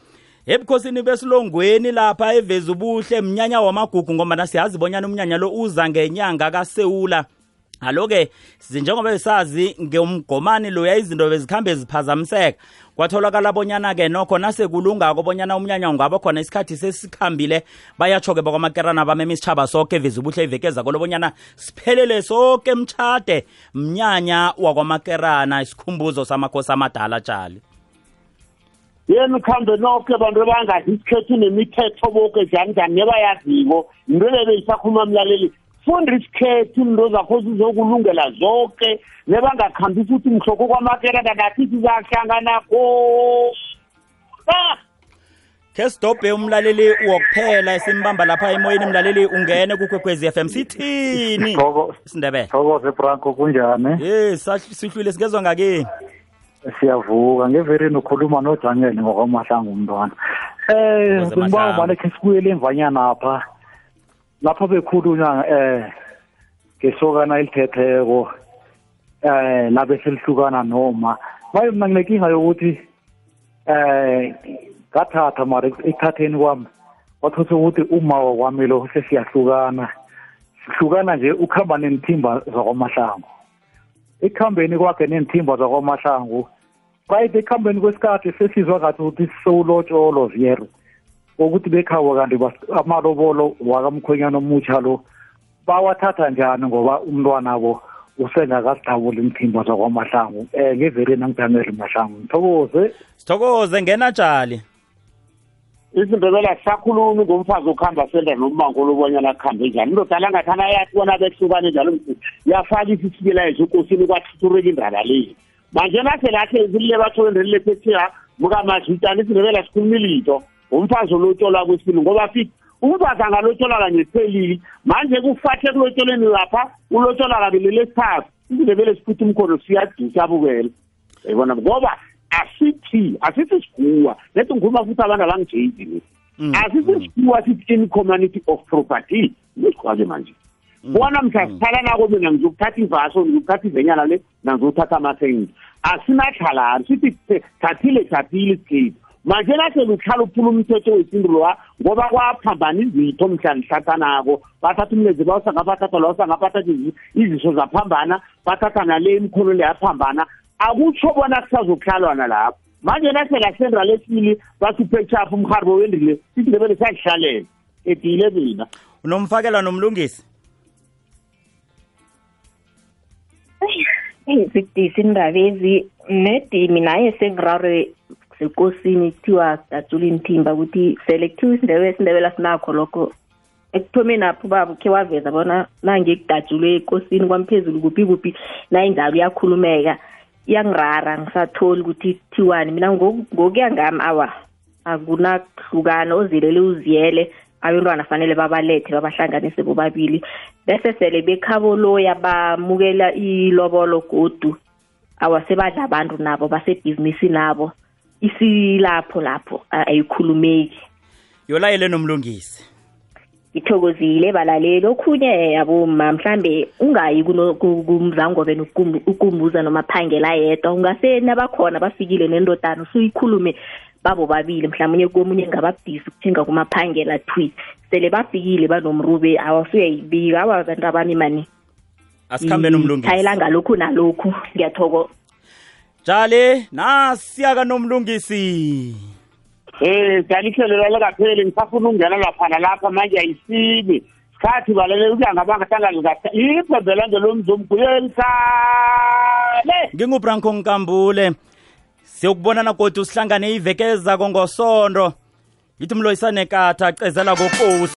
Ebukhosini besilongweni lapha eveza ubuhle mnyanya wamagugu ngoba siyazi bonyana umnyanya lo uza ngenyanga kasewula. Alo-ke njengoba besazi ngomgomani loya izinto bezikhambe ziphazamiseka kwatholakala bonyana-ke nokho nasekulungako bonyana umnyanya ungaba khona isikhathi sesikhambile bayatsho-ke bakwamakerana bamema isitshaba soke eveza ubuhle ivekeza kolo bonyana siphelele soke mtshade mnyanya wakwamakerana isikhumbuzo samakhosi amadala tshali yeni khambe noke bantu bangazi isikhethu nemithetho boke njani njani nebayaziko into lebe isakhuluma mlaleli. Funda isikhethu into zakho zizokulungela zonke nebangakhambi futhi mhloko kwamakerana nathi sizahlangana khona khe sidobhe umlaleli wokuphela esimbamba lapha emoyeni. Mlaleli ungene kukwekwezi f m. Sithini? Sithoko- isindebele. Thokoze franco kunjani? Ye sah- sihlwile sikezwa ngakini? Siyavuka ngeverini ukhuluma nojanyeli ngokwamahlangu umntwana. Eh Ukuze ngibawa Mahlangu. mane khe sibuyele emvanyana apha. Lapha bekhulunywa eh ngesokana elithetheko eh labe selihlukana noma. Maye mina nginenkinga yokuthi eh ngathatha mara ekuthatheni kwami kwathotha ukuthi uma wakwami lo sesiyahlukana sihlukana nje ukuhamba nenithimba zakwamahlangu. Ekuhambeni kwakhe nenithimba zakwamahlangu right ekuhambeni kwesikhathi sesizwa ngathi ukuthi sewulotsholo viyere ukuthi bekhawa kanti bas- amalobolo wakamkhwenyana omutsha lo bawathatha njani ngoba umntwanabo usengakasidabula imithimba zakwamahlangu? Um ngevereni angidangeli mahlangu. Ngithokoze sithokoze ngena tshali isindebele asisakhulumi ngomfazi okuhamba senda nommango lobonyana kuhambe njani. Indodala ngathana yathi bona behlukane njalo yafaka isisikilayezo ukosini kwathuthureka indaba leyi manje naselahle zilile batho endrelile phetsheya mukamazwitani isindebele asikhulumi lito umfazi olotsholwa kwesibili ngoba fithi umfazi angalotsholwa kanye kuphelile manje kufahle kulotsholweni lapha ulotsholwa kabili lesithathu isindebele sifuthi umkhono siyadusa abukela yayibona? Ngoba asithi asithi siguwa. Lethi ngikhuluma futhi abantu abangijeyidi Mm, asithi siguwa sithi in-community of property. Isigwa-ke manje. Bona mhla sithala nako mina ngizokuthatha ivaso ngizokuthatha ivenyana le nangizokuthatha amasengi asinathalani sithi "Th- thathile thathile isikhethu manje nasele uhlala uphula umthetho wesintu lowa ngoba kwaphambana izitho mhla nihlathanako. Bathatha umlezi bawusanga bathatha la usanga bathatha izi- iziso zaphambana bathatha nale imkhono le yaphambana. Akutsho bona kusazokuhlalwana lapho. Manje nasela sendra lesibili bathi uphetshapha umharbo wendrile isindebele siyalihlalela edile mina. Unomfakela nomlungisi? Zikudisa indabezi nedimi naye sengirare sekosini kuthiwa datshula inthimba ukuthi sele kuthiwa isindebele sinakho lokho ekuthomeni apho babo khe waveza bona nange kudatshulwe ekosini kwamphezulu kuphi kuphi nayinjalo iyakhulumeka. Iyangirara ngisatholi ukuthi kuthiwani. Mina ngoku- ngokuya ngami awa akunakuhlukana ozilele uziyele abantwana fanele babalethe babahlanganise bobabili. Bese sele bekhabo loya bamukela ilobolo godu. Awasebadla abantu nabo basebhizinisi nabo isilapho lapho ayikhulumeki. Yolayele nomlungisi. Ngithokozile balaleli. Okhunye yaboma mhlambe ungayi kumzangobe ukumbuza noma phangela yedwa. Ungase nabakhona bafikile nendodana usuyikhulume babo babili mhlawumunye komunye ngababhisi ukuthinga kumaphangela tweet. Sele bafikile banomrube awasuyayibika awa bantu abami mani? Asikhambe nomlungisi. Thayela ngalokhu nalokhu. Ngiyathokoza. Jale nasiya nomlungisi Eh dalihlelo lakapheli ngisafuna ukungena lapha nalapha manje ayisibi sikhathi balele ukuya ngabanga hlangana kahle. Iphembela ngelomzomguyeli sale ngingubranko nkambule. Siyokubonana kodwa sihlangane iveke ezako ngosondo. Yithi mloyisane kata acezela kokosi